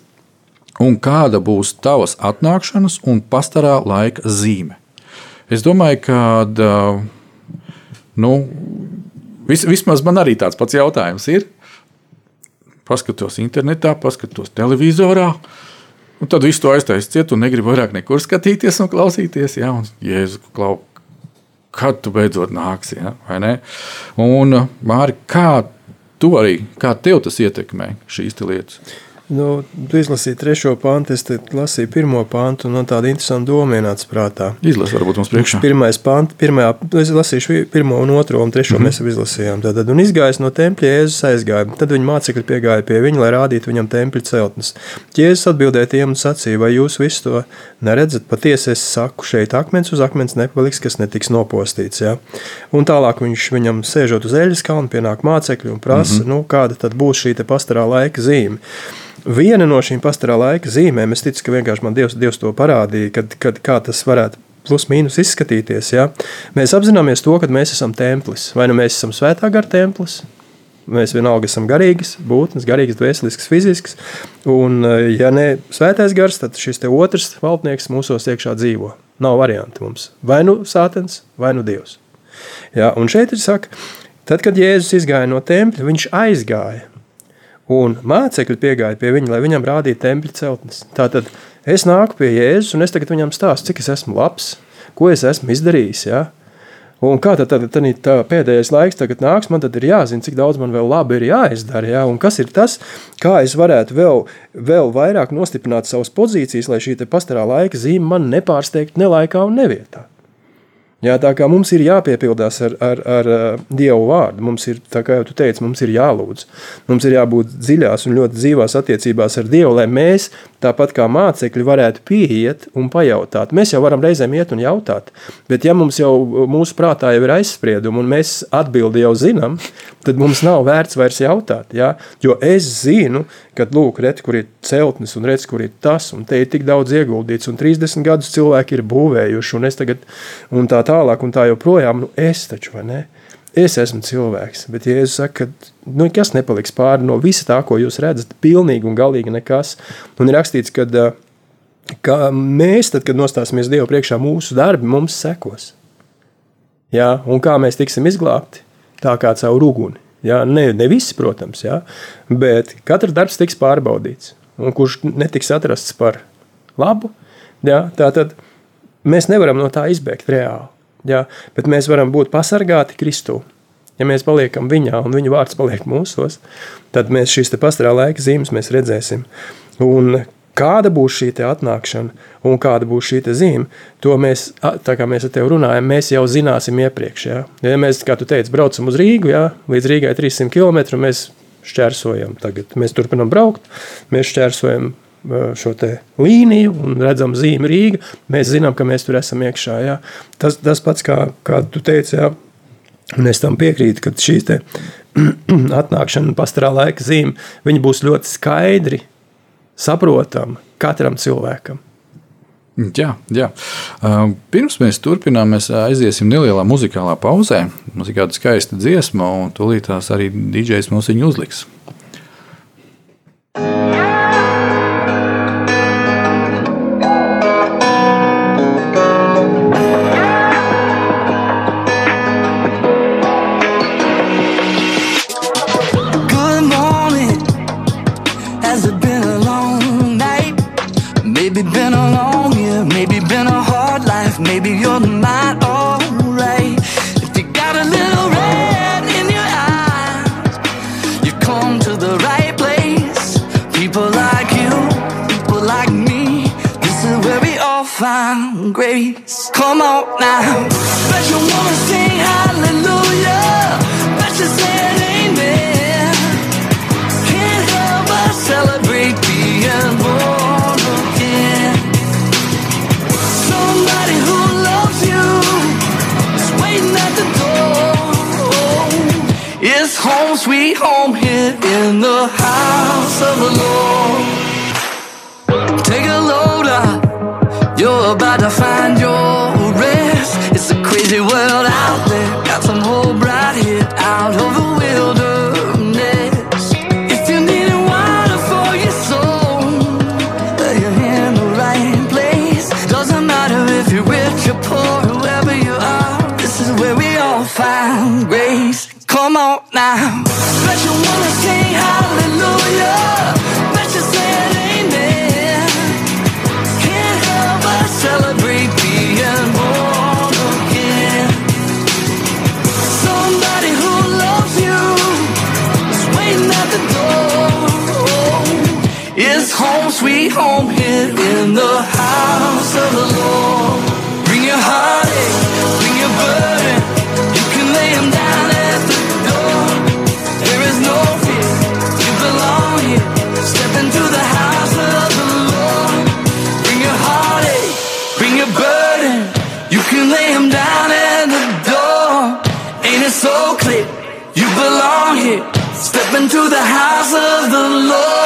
un kāda būs tavas atnākšanas un pastarā laika zīme. Es domāju, ka nu, vis, vismaz man arī tāds pats jautājums ir. Paskatos internetā, paskatos televizorā, un tad visu to aiztaisīt ciet, un negribu vairāk nekur skatīties un klausīties. Ja, un, Jēzu, klau, kad tu beidzot nāksi? Ja, un, Māri, kā tu arī, kā tev tas ietekmē šīs lietas? Nu, tu izlasīji trešo pantu, es lasīju pirmo pantu, un no tāda interesanta doma ienāca prātā. Izlasi varbūt mums priekšā. Pirmais pants, pirmajā, es lasīšu pirmo un otro, un trešo mm -hmm. mēs jau izlasījām. Tad, un izgājis no tempļa, Jēzus aizgāja. Tad viņa mācekļi piegāja pie viņa, lai rādītu viņam tempļa celtnes. Jēzus atbildēja tiem un sacīja, vai jūs visu to neredzat? Patiesi es saku, šeit akmens uz akmens nepaliks, kas netiks nopostīts. Ja? Un tālāk viņš viņam sēžot uz eļas kalna, pienāk mācekļi un prasa, mm -hmm. nu, kāda tad būs šī pastarā laika zīme. Viena no šīm pastāvā laika zīmēm, es ticu, ka vienkārši man Dievs, Dievs to parādīja, kad, kad, kā tas varētu plus mīnus izskatīties. Ja? Mēs apzināmies to, ka mēs esam templis. Vai nu mēs esam svētā gara templis, Mēs vienalga esam garīgas, būtnes, garīgas, dvēseliskas, fiziskas. Un, ja ne svētais gars, tad šis otrs valdnieks mūsos iekšā dzīvo. Nav variantu mums. Vai nu sātens, vai nu dievs. Ja, un šeit ir saka, tad, kad Jēzus izgāja no tempļa, viņš aizgāja. Un mācekļi piegāja pie viņa, lai viņam rādītu tempļa celtnes. Tātad es nāku pie Jēzus, un es tagad viņam stāstu, cik es esmu labs, ko es esmu izdarījis. Ja? Un kā tad, tad, tad tā pēdējais laiks tagad nāks, man tad ir jāzina, cik daudz man vēl labi ir jāizdara, ja? un kas ir tas, kā es varētu vēl, vēl vairāk nostiprināt savas pozīcijas, lai šī pastarā laika zīme man nepārsteigtu ne laikā un nevietā. Jā, tā kā mums ir jāpiepildās ar, ar, ar Dievu vārdu, mums ir, kā jau tu teici, mums ir jālūdz. Mums ir jābūt dziļās un ļoti dzīvās attiecībās ar Dievu, lai mēs, tāpat kā mācekļi, varētu pieiet un pajautāt. Mēs jau varam reizēm iet un jautāt, bet ja mums jau mūsu prātā jau ir aizspriedumi un mēs atbildi jau zinām, tad mums nav vērts vairs jautāt. Ja? Jo es zinu, ka, lūk, redz, kur ir celtnes un redz, kur ir tas, un te ir tik daudz ieguldīts, un 30 gadus cilvēki ir būvējuši, un es tagad, un tā tālāk, un tā joprojām, nu es taču, vai ne? Es esmu cilvēks, bet Jēzus saka, ka nu, nekas nepaliks pāri no visa tā, ko jūs redzat, pilnīgi un galīgi nekas. Un ir rakstīts, ka, ka mēs, tad, kad nostāsimies Dievu priekšā, mūsu darbi mums sekos. Jā, un kā mēs tiksim izglābti? tā kā caur uguni. Ja? Ne, ne visi, protams, ja? bet katrs darbs tiks pārbaudīts. Un kurš netiks atrasts par labu, ja? tad mēs nevaram no tā izbēgt reāli. Ja? Bet mēs varam būt pasargāti Kristū. Ja mēs paliekam viņā un viņa vārds paliek mūsos, tad mēs šīs pastarā laika zīmes redzēsim. Un Kāda būs šī atnākšana un kāda būs šī zīme, to mēs, tā kā mēs ar tevi runājam, mēs jau zināsim iepriekš. Ja, ja mēs, kā tu teici, braucam uz Rīgu, ja, līdz Rīgai 300 km, mēs šķērsojam. Tagad mēs turpinām braukt, mēs šķērsojam šo līniju un redzam zīmi Rīga. Mēs zinām, ka mēs tur esam iekšā. Ja. Tas, tas pats, kā, kā tu teici, ja, un es tam piekrītu, ka šī atnākšana pastarā laika zīme būs ļoti skaidri saprotama katram cilvēkam. Jā, jā. Pirms mēs turpinām, mēs aiziesim nelielā muzikālā pauzē. Mums ir kāda skaista dziesma, un tūlīt tās arī DJs mums viņu uzliks. home praise. Come on now. Bet you wanna sing hallelujah. Bet you said amen. Can't help but celebrate being born again. Somebody who loves you is waiting at the door. It's home sweet home here in the house of the Lord. about to find your rest. It's a crazy world out there. Got some hope right here out of the wilderness. If you need water for your soul, you're in the right place. Doesn't matter if you're rich or poor, whoever you are. This is where we all find grace. Come on now. Let your wanna sing hallelujah. Home here in the house of the Lord. Bring your heartache, bring your burden. You can lay them down at the door. There is no fear, you belong here. Step into the house of the Lord. Bring your heartache, bring your burden. You can lay them down at the door. Ain't it so clear? You belong here. Step into the house of the Lord.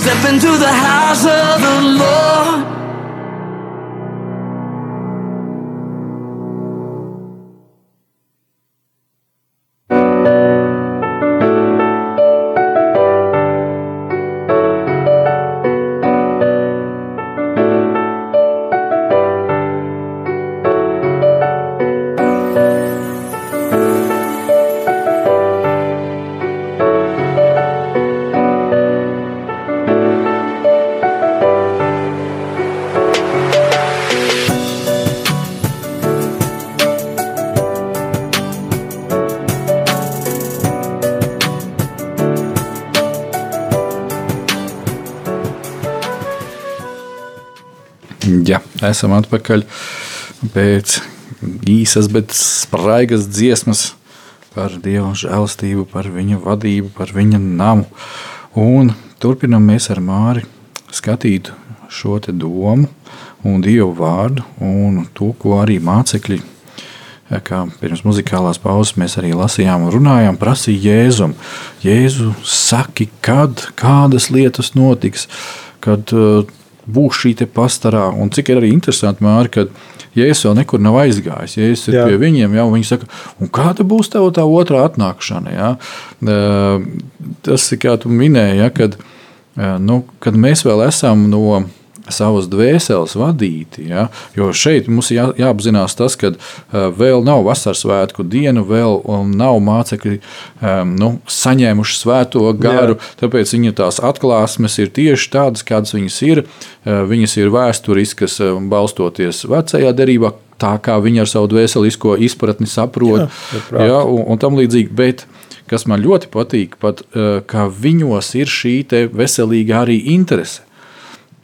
Step into the house of the Lord. Esam atpakaļ pēc īsas, bet spraigas dziesmas par Dieva žēlastību, par viņa vadību, par viņa namu. Un turpinām mēs ar Māri skatīt šo domu un Dievu vārdu un to, ko arī mācekļi. Kā pirms muzikālās pauzes mēs arī lasījām un runājām, prasīja Jēzum. Jēzu, saki, kad, kādas lietas notiks, kad uh, būs šī pastarā. Un cik ir arī interesanti, Māri, kad Jēzus vēl nekur nav aizgājis. Jēzus ir Jā. pie viņiem, jau viņi saka, kāda būs tava tā otrā atnākšana? Ja? Tas ir kā tu minēji, ja, kad, nu, kad mēs vēl esam no savas dvēseles vadīti. Ja? Jo šeit mums jā, jāapzinās tas, ka uh, vēl nav vasaras svētku diena, vēl um, nav mācekļi um, nu, saņēmuši svēto garu. Jā. Tāpēc viņa tās atklāsmes ir tieši tādas, kādas viņas ir. Uh, viņas ir vēsturiskas, uh, balstoties vecajā derībā. Tā kā viņi ar savu dvēselisko izpratni saprot, Jā, ja, un, un tam līdzīgi. Bet, kas man ļoti patīk, pat, ka viņos ir šī veselīga arī interese.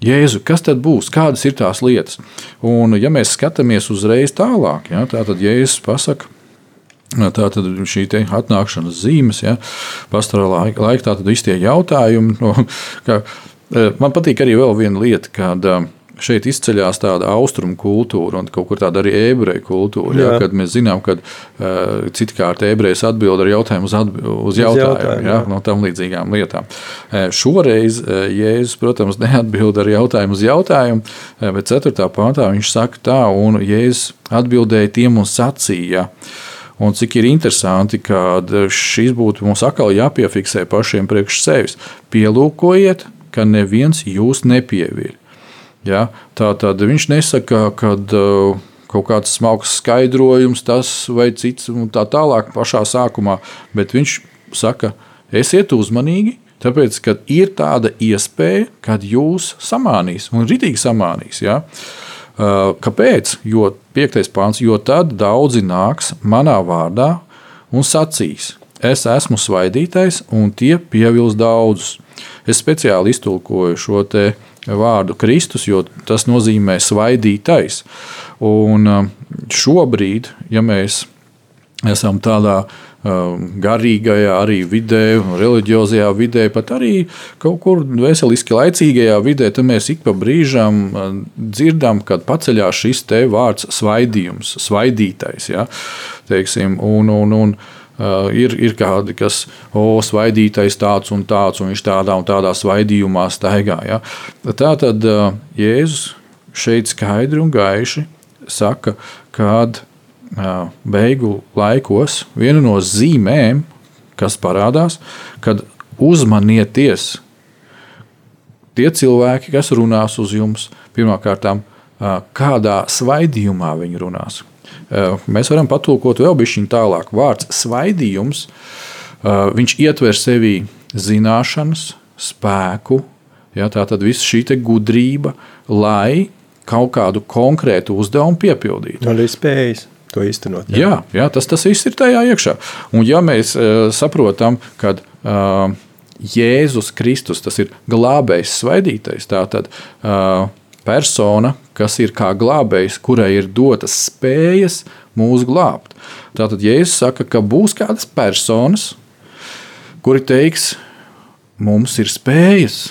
Jēzu, kas tad būs? Kādas ir tās lietas? Un, ja mēs skatāmies uzreiz tālāk, ja, tā tad Jēzus pasaka. Tā tad šī atnākšanas zīmes, ja, pastāvā laika, laika, tā tad visi tie jautājumi. No, ka, eh, man patīk arī vēl viena lieta, kad eh, šeit izceļas tāda austrumu kultūra un kaut kur tāda arī ebreju kultūra. Ja, Jā. kad mēs zinām, ka uh, citkārt ebrejs atbild ar jautājumu uz, atbi uz jautājumu, jautājumu, ja, jā. no tam līdzīgām lietām. Eh, Šoreiz eh, Jēzus, protams, neatbild ar jautājumu uz jautājumu, eh, bet 4. pāntā viņš saka tā, un Jēzus atbildēja tiem un sacīja. Un cik ir interesanti, ka šis būtu mums atkal jāpiefiksē pašiem priekš sevis. Pielūkojiet, ka neviens jūs nepieviļ. Ja? Tā tad viņš nesaka, ka uh, kaut kāds smalks skaidrojums, tas vai cits, un tā tālāk pašā sākumā, bet viņš saka, esiet uzmanīgi. Tāpēc, ka ir tāda iespēja, kad jūs samānīs, un rītīgi samānīs. Ja? Uh, Kāpēc? Jo piektais pāns, jo tad daudzi nāks manā vārdā un sacīs, es esmu svaidītais, un tie pievils daudzus. Es speciāli iztulkoju šo te vārdu Kristus, jo tas nozīmē svaidītais. Un uh, šobrīd, ja mēs esam tādā um, garīgajā arī vidē, reliģiozajā vidē, pat arī kaut kur veseliski laicīgajā vidē, tad mēs ik pa brīžam uh, dzirdam, kad paceļās šis te vārds svaidījums, svaidītais. Ja? Teiksim, un, un, un, Uh, ir, ir kādi, kas o, svaidītais tāds un tāds, un viņš tādā un tādā svaidījumā staigā. Ja? Tā tad uh, Jēzus šeit skaidri un gaiši saka, ka uh, beigu laikos viena no zīmēm, kas parādās, kad uzmanieties tie cilvēki, kas runās uz jums, pirmkārt, kādā svaidījumā viņi runās. Mēs varam patulkot vēl bišķiņu tālāk. Vārds svaidījums, viņš ietver sevī zināšanas, spēku, ja, tā tad visa šī gudrība, lai kaut kādu konkrētu uzdevumu piepildītu. Arī spējas to īstenot. Jā, jā, jā tas, tas viss ir tajā iekšā. Un ja mēs uh, saprotam, ka uh, Jēzus Kristus tas ir glābējs, svaidītais, tā tad uh, persona, kas ir kā glābējs, kurai ir dotas spējas mūs glābt. Tātad Jēzus saka, ka būs kādas personas, kuri teiks, mums ir spējas,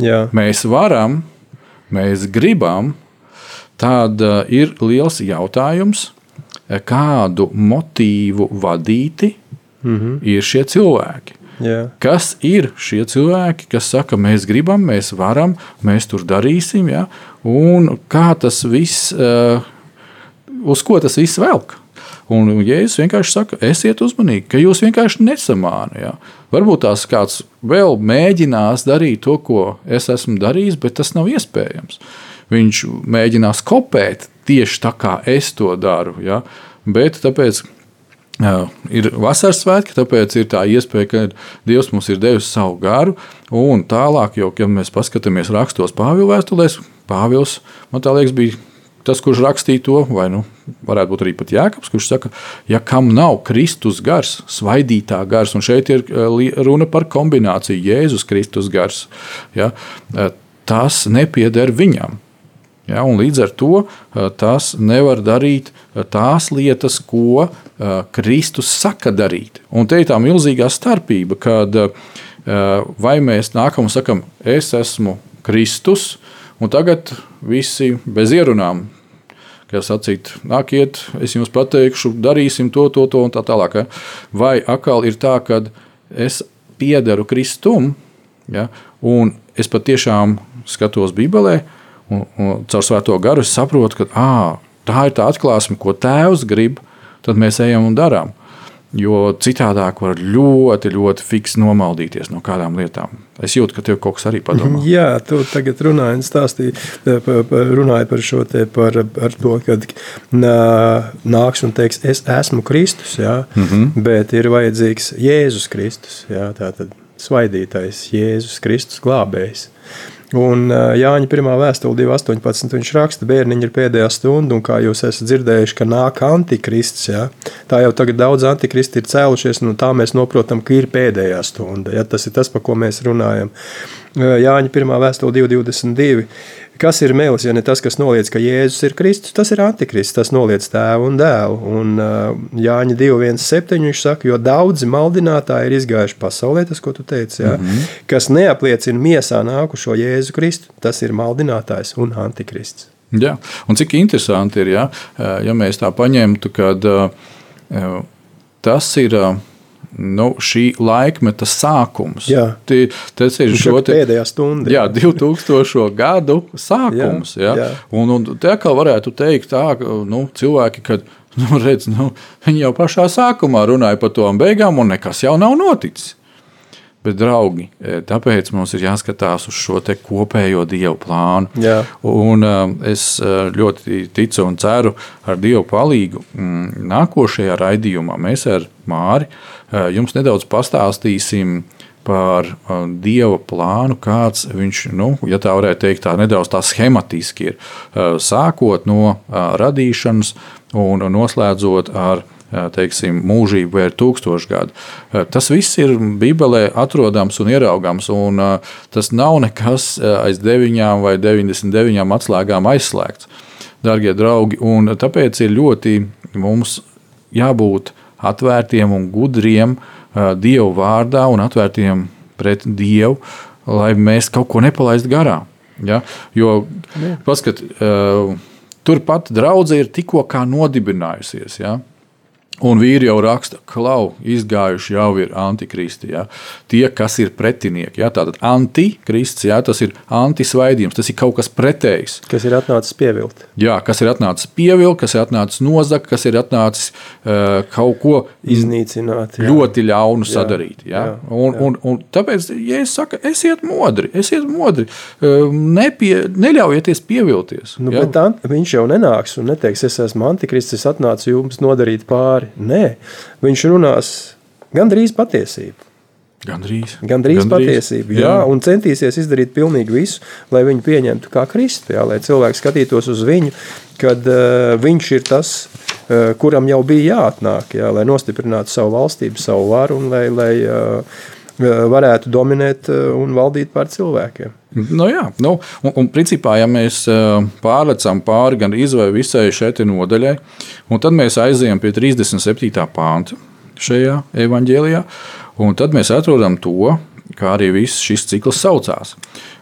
Jā. mēs varam, mēs gribam, tad uh, ir liels jautājums, kādu motīvu vadīti mm -hmm. ir šie cilvēki. Jā. Kas ir šie cilvēki, kas saka, mēs gribam, mēs varam, mēs tur darīsim, ja? un kā tas viss, uh, uz ko tas viss velk? Un Jēzus vienkārši saka, esiet uzmanīgi, ka jūs vienkārši nesamānāt. Ja? Varbūt tās kāds vēl mēģinās darīt to, ko es esmu darījis, bet tas nav iespējams. Viņš mēģinās kopēt tieši tā, kā es to daru. Ja? Bet tāpēc ir vasaras svētki, tāpēc ir tā iespēja, ka Dievs mums ir devis savu garu. Un tālāk, jau, kad mēs paskatāmies rakstos Pāvila vēstulēs, Pāvils, man liekas, bija tas, kurš rakstīja to, vai nu, varētu būt arī pat Jēkabs, kurš saka, ja kam nav Kristus gars, svaidītā gars, un šeit ir runa par kombināciju Jēzus Kristus gars, ja, tas nepieder viņam. Ja, līdz ar to tas nevar darīt tās lietas, ko Kristus saka darīt. Un te ir tā milzīgā starpība, kad vai mēs nākam un sakam, es esmu Kristus, un tagad visi bez ierunām. Kā sacīt, nāciet, es jums pateikšu, darīsim to, to, to un tā tālāk. Ja? Vai atkal ir tā, ka es piederu Kristum, ja? un es patiešām skatos Bībelē, uh, Un, un caur svēto garu es saprotu, ka à, tā ir tā atklāsme, ko Tēvs grib, tad mēs ejam un darām. Jo citādāk var ļoti, ļoti fiksni nomaldīties no kādām lietām. Es jūtu, ka tev kaut kas arī padomā. Jā, tu tagad runāji un stāstīji runāji par šo te, par, par to, kad nāks un teiks, es esmu Kristus, jā, mm -hmm. bet ir vajadzīgs Jēzus Kristus, jā, tā tad svaidītais Jēzus Kristus glābējs. Un Jāņa 1. vēstule 2.18. viņš raksta, bērniņi ir pēdējā stunda, un kā jūs esat dzirdējuši, ka nāk antikrists. Ja? Tā jau tagad daudz antikristi ir cēlušies, un tā mēs saprotam, ka ir pēdējā stunda. Ja? Tas ir tas, par ko mēs runājam. Jāņa 1. vēstule 2.22. Kas ir mēlis, ja ne tas, kas noliedz, ka Jēzus ir Kristus, tas ir antikrists, tas noliedz tēvu un dēlu. Un uh, Jāņa 2.1.7. viņš saka, jo daudzi maldinātāji ir izgājuši pasaulē, tas, ko tu teici, jā, mm -hmm. kas neapliecina miesā nākušo Jēzu Kristu, tas ir maldinātājs un antikrists. Jā, un cik interesanti ir, ja, ja mēs tā paņemtu, kad uh, tas ir. Uh, nu, šī laikmeta sākums. Jā. Tas ir šo te, pēdējā stunda. Jā, 2000. gadu sākums. Jā, jā. Jā. Un, un te kā varētu teikt, tā, nu, cilvēki, kad nu, redz, nu, viņi jau pašā sākumā runāja par to beigām, un nekas jau nav noticis. Bet, draugi, e, tāpēc mums ir jāskatās uz šo kopējo dievu plānu. Jā. Un, um, es e, ļoti ticu un ceru ar dievu palīdzību. Mm, nākošajā raidījumā mēs ar Māri jums nedaudz pastāstīsim par dieva plānu, kāds viņš, nu, ja tā varētu teikt, tā nedaudz tā schematiski ir. Sākot no radīšanas un noslēdzot ar teiksim, mūžību vai tūkstošu gadu. Tas viss ir Bībelē atrodams un ieraugams, un tas nav nekas aiz 9 vai 99 atslēgām aizslēgts. Darbie draugi, un tāpēc ir ļoti mums jābūt atvērtiem un gudriem Dievu vārdā un atvērtiem pret Dievu, lai mēs kaut ko nepalaistu garām. Ja? Jo, paskat, turpat draudzē ir tikko nodibinājusies. Ja? Un vīri jau raksta, ka klau, izgājuši jau ir antikristi. Ja? Tie, kas ir pretinieki. Ja? Tātad antikrists, ja? tas ir antisvaidījums, tas ir kaut kas pretējs. Kas ir atnācis pievilkt. Jā, kas ir atnācis pievilkt, kas ir atnācis nozagt, kas ir atnācis uh, kaut ko iznīcināt. Jā. Ļoti ļaunu jā, sadarīt. Ja? Jā, un, jā. Un, un tāpēc, ja es saku, esiet modri, esiet modri, uh, nepie, neļaujieties pievilties. Nu, ja? bet viņš jau nenāks un neteiks, es esmu antikrists, es atnācu jums nodarīt pāri. Nē, viņš runās gandrīz patiesību. Gandrīz. Gandrīz, Gandrīz patiesību. Jā. jā, un centīsies izdarīt pilnīgi visu, lai viņu pieņemtu kā Kristu. Jā, lai cilvēks skatītos uz viņu, kad uh, viņš ir tas, uh, kuram jau bija jāatnāk, jā, lai nostiprinātu savu valstību, savu varu un lai, lai uh, varētu dominēt un valdīt pār cilvēkiem. Nu, jā, nu, un, un principā, ja mēs pārlecam pāri gan izvēlei visai šai nodaļai, un tad mēs aizējām pie 37. pānta šajā evanģēlijā, un tad mēs atrodam to, kā arī viss šis cikls saucās.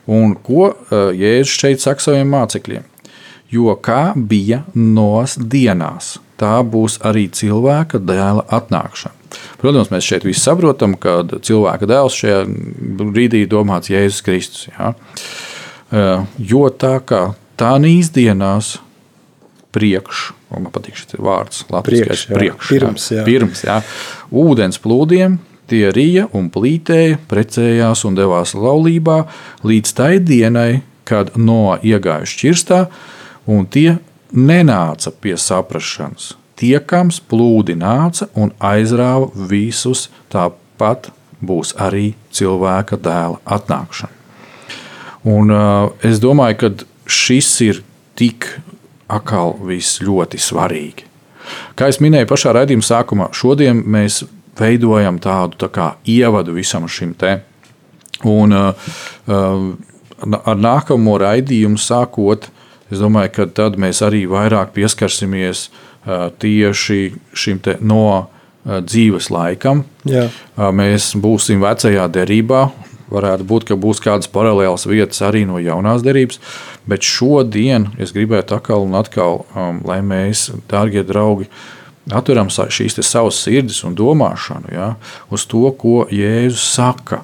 Un ko Jēzus šeit saka saviem mācekļiem? Jo kā bija nos dienās, tā būs arī cilvēka dēla atnākšana. Protams, mēs šeit visi saprotam, ka cilvēka dēls šajā brīdī domāts Jēzus Kristus. Ja? Jo tā kā tā nīsdienās priekš, man patīk šis vārds, priekš, jā. priekš, pirms, jā. pirms jā. ūdens plūdiem. Tie rīja un plītēja, precējās un devās laulībā līdz tai dienai, kad no iegājuši šķirstā, un tie nenāca pie saprašanas tiekams plūdi nāca un aizrāva visus, tāpat būs arī cilvēka dēla atnākšana. Un, uh, es domāju, ka šis ir tik atkal viss ļoti svarīgi. Kā jau minēju pašā raidījuma sākumā, šodien mēs veidojam tādu tā kā, ievadu visam šim te. Un, uh, ar nākamo raidījumu sākot, es domāju, ka tad mēs arī vairāk pieskarsimies uh, tieši šim no dzīves laikam. Jā. Mēs būsim vecajā derībā. Varētu būt, ka būs kādas paralēlas vietas arī no jaunās derības, bet šodien es gribētu atkal un atkal, um, lai mēs, darbie draugi, atveram šīs savas sirdis un domāšanu ja, uz to, ko Jēzus saka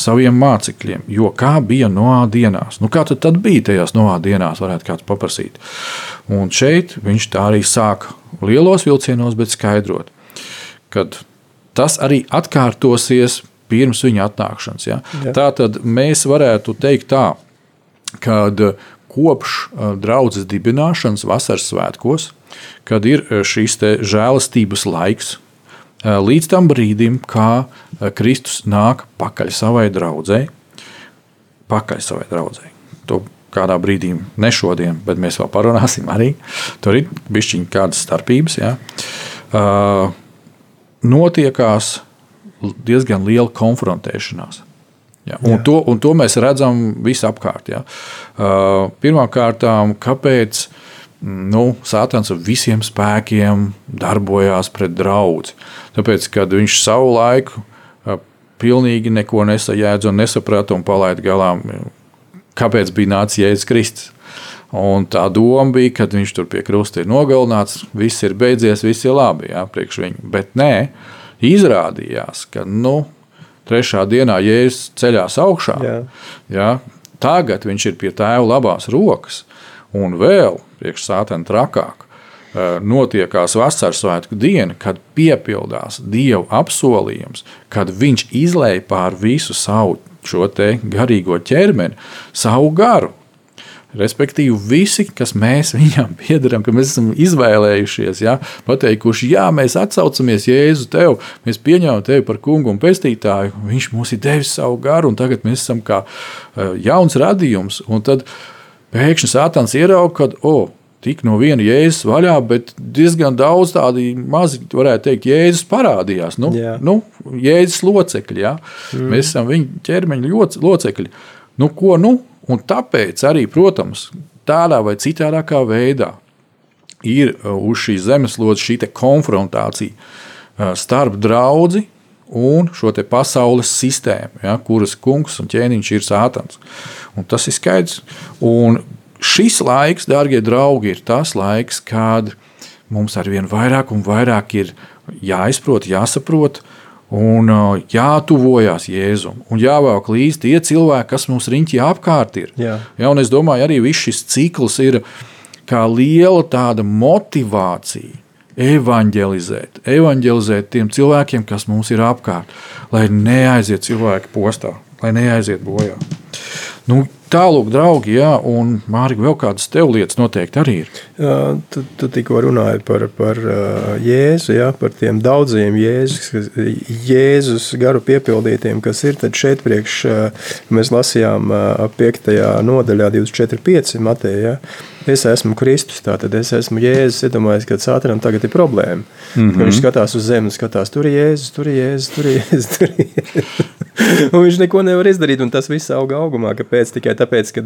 saviem mācekļiem. Jo kā bija Noā dienās? Nu, kā tad, tad bija tajās Noā dienās, varētu kāds paprasīt. Un šeit viņš tā arī sāka lielos vilcienos, bet skaidrot, ka tas arī atkārtosies pirms viņa atnākšanas. Ja? Tā tad mēs varētu teikt tā, ka kopš draudzes dibināšanas vasaras svētkos, kad ir šīs žēlastības laiks, Eh, līdz tam brīdim, kā eh, Kristus nāk pakaļ savai draudzēji. Pakaļ savai draudzēji. To kādā brīdī, ne šodien, bet mēs vēl parunāsim arī. Tur ir bišķiņa kādas starpības. Ja. Uh, notiekās diezgan liela konfrontēšanās. Ja, un, Jā. to, un to mēs redzam visapkārt. Ja. Uh, Pirmkārt, kāpēc nu, Sātans ar visiem spēkiem darbojās pret draugu? Tāpēc, kad viņš savu laiku pilnīgi neko nesajēdza un nesaprata un palaida galām, kāpēc bija nācis Jēzus Kristus. Un tā doma bija, ka viņš tur pie krusta ir nogalināts, viss ir beidzies, viss ir labi jā, priekš viņa. Bet nē, izrādījās, ka nu, trešā dienā Jēzus ceļās augšā. Jā. Jā, tagad viņš ir pie tēva labās rokas, un vēl priekš sātena trakāk notiekās vasaras svētku diena, kad piepildās Dieva apsolījums, kad Viņš izlēja pār visu savu šo garīgo ķermeni, savu garu. Respektīvi, visi, kas mēs viņam piedarām, ka mēs esam izvēlējušies, ja, pateikuši, jā, mēs atsaucamies Jēzu tev, mēs pieņemam tevi par kungu un pestītāju, viņš mums ir devis savu garu, un tagad mēs esam kā uh, jauns radījums. Un tad pēkšņi Sātans ierauga, ka, oh, tika no viena jēzus vaļā, bet diezgan daudz tādu mazi, varētu teikt, jēzus parādījās. Nu, Jā. nu, jēzus locekļi, ja? mm. mēs esam viņa ķermeņa locekļi. Nu, ko nu? Un tāpēc arī, protams, tādā vai citā veidā ir uh, uz šīs zemeslodes šī konfrontācija uh, starp draugu un šo pasaules sistēmu, ja, kuras kungs un ķēniņš ir sātans. Un tas ir skaidrs. Un šis laiks, darbie draugi, ir tas laiks, kad mums ar vien vairāk un vairāk ir jāizprot, jāsaprot. Un uh, jātuvojas Jēzum, un jāvelk līdzi tie cilvēki, kas mums riņķī apkārt ir. Jā. Ja, un es domāju, arī viss šis cikls ir kā liela tāda motivācija evanģelizēt, evanģelizēt tiem cilvēkiem, kas mums ir apkārt, lai neaiziet cilvēki postā, lai neaiziet bojā. Nu, Tālāk, draugi, jā, un Mārķis, vēl kādas tev lietas noteikti arī ir. Jā, tu, tu tikko runāji par, par Jēzu, jā, par tiem daudziem Jēzus, Jēzus garu piepildītiem, kas ir. Tad šeit priekš mēs lasījām uh, 5. nodaļā 24.5. Mateja. Es esmu Kristus, tātad es esmu Jēzus. Iedomājieties, ka Sātanam tagad ir problēma. Mm -hmm. Viņš skatās uz zemi, skatās, tur ir Jēzus, tur ir Jēzus, tur ir Jēzus. Tur ir Jēzus. viņš neko nevar izdarīt, un tas viss auga augumā. Kāpēc? Tikai tāpēc, ka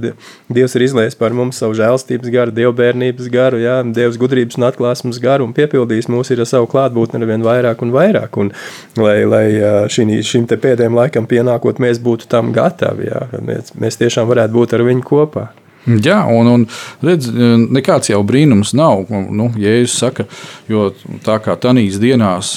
Dievs ir izlējis par mums savu žēlstības garu, dievbijības garu, jā, Dievs gudrības un atklāsmes garu un piepildījis mūs ar savu klātbūtni ar vien vairāk un vairāk. Un, lai lai šī, šim pēdējiem laikam pienākot, mēs būtu tam gatavi, jā, mēs, mēs tiešām varētu būt ar viņu kopā. Jā, un, un redz, nekāds jau brīnums nav. Nu, Jēzus saka, jo tā kā tanīs dienās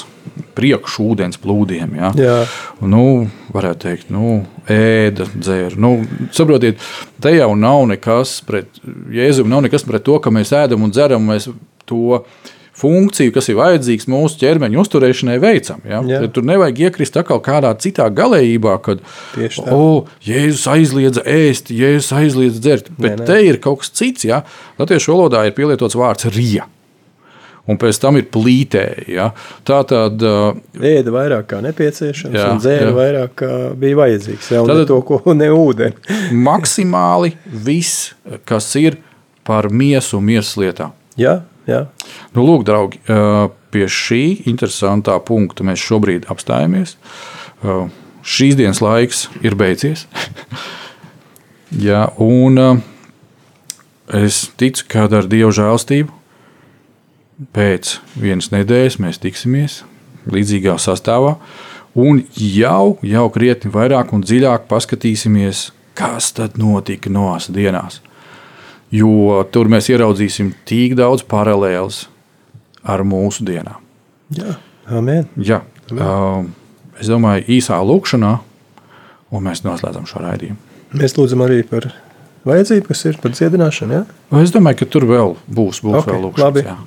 priekšūdens plūdiem. Ja? Jā. Nu, varētu teikt, nu, ēda, dzēra. Nu, saprotiet, te jau nav nekas pret Jēzumu, nav nekas pret to, ka mēs ēdam un dzeram. Mēs to funkciju, kas ir vajadzīgs mūsu ķermeņa uzturēšanai, veicam. Ja? Jā. Tur nevajag iekrist atkal kādā citā galējībā, kad oh, Jēzus aizliedza ēst, Jēzus aizliedza dzert. Bet Nē, nē. te ir kaut kas cits. Ja? Latviešu valodā ir pielietots vārds rīja. Un pēc tam ir plītēji. Ja? Tā tad Ēda vairāk kā nepieciešams, Jā, un dzēra jā. vairāk kā bija vajadzīgs. Jā, Tad- ne to, ko ne ūdeni. maksimāli viss, kas ir par miesu un miesas lietām. Jā, jā. Nu, lūk, draugi, pie šī interesantā punkta mēs šobrīd apstājamies. Šīs dienas laiks ir beidzies. Jā, un es ticu, ka ar Dieva žēlstību pēc vienas nedēļas mēs tiksimies līdzīgā sastāvā. Un jau, jau krietni vairāk un dziļāk paskatīsimies, kas tad notika Noās dienās. Jo tur mēs ieraudzīsim tik daudz paralēlus ar mūsu dienām. jā. Amen. Jā, um, es domāju, īsā lūkšanā, un mēs noslēdzam šo raidījumu. Mēs lūdzam arī par vajadzību, kas ir par dziedināšanu. Ja? Es domāju, ka tur vēl būs, būs Ok, vēl lūkšanas. labi. jā.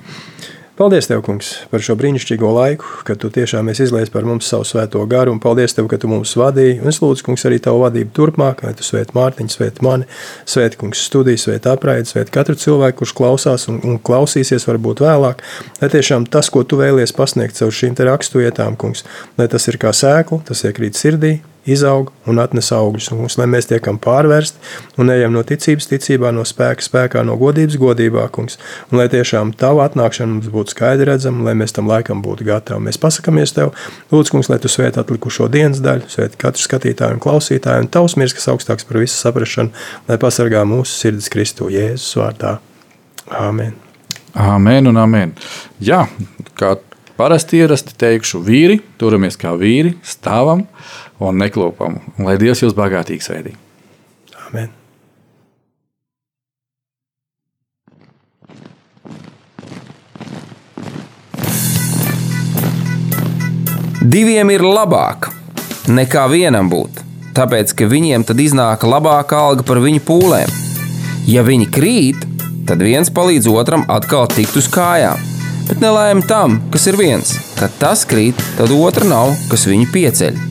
Paldies, Tev, Kungs, par šo brīnišķīgo laiku, kad Tu tiešām izlaists par mums savu svēto garu, un paldies Tev, ka Tu mums vadīji. Un es lūdzu, Kungs, arī Tavu vadību turpmāk, lai Tu svētītu Mārtiņu, svētītu mani, svētītu Kungs studiju, svētītu apraidi, svētītu katru cilvēku, kurš klausās un, un klausīsies varbūt vēlāk. Lai tiešām tas, ko Tu vēlies pasniegt caur šīm te raksturvietām, Kungs, lai tas ir kā sēkla, tas iekrīt sirdī, izaug un atnes augļus. Un, kungs, lai mēs tiekam pārvērsti un ejam no ticības ticībā, no spēka spēkā, no godības godībā, kungs. Un lai tiešām tava atnākšana mums būtu skaidri redzama, lai mēs tam laikam būtu gatavi. Mēs pasakāmies tev, lūdzu, kungs, lai tu svēt atlikušo dienas daļu, svēt katru skatītāju un klausītāju, un tavs miers, kas augstāks par visu saprašanu, lai pasargā mūsu sirdis Kristu Jēzus vārdā. Āmen! Amen un amen. Jā, kā parasti ierasti teikšu, vīri, turamies kā vīri, stāvam un neklopam. Un lai Dievs jūs bagātīgi svētī. Amen. Diviem ir labāk nekā vienam būt, tāpēc ka viņiem tad iznāk labāka alga par viņu pūlēm. Ja viņi krīt, tad viens palīdz otram atkal tikt uz kājām. Bet nelēma tam, kas ir viens, kad tas krīt, tad otra nav, kas viņu pieceļ.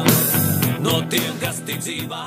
No tiem, kas ticībā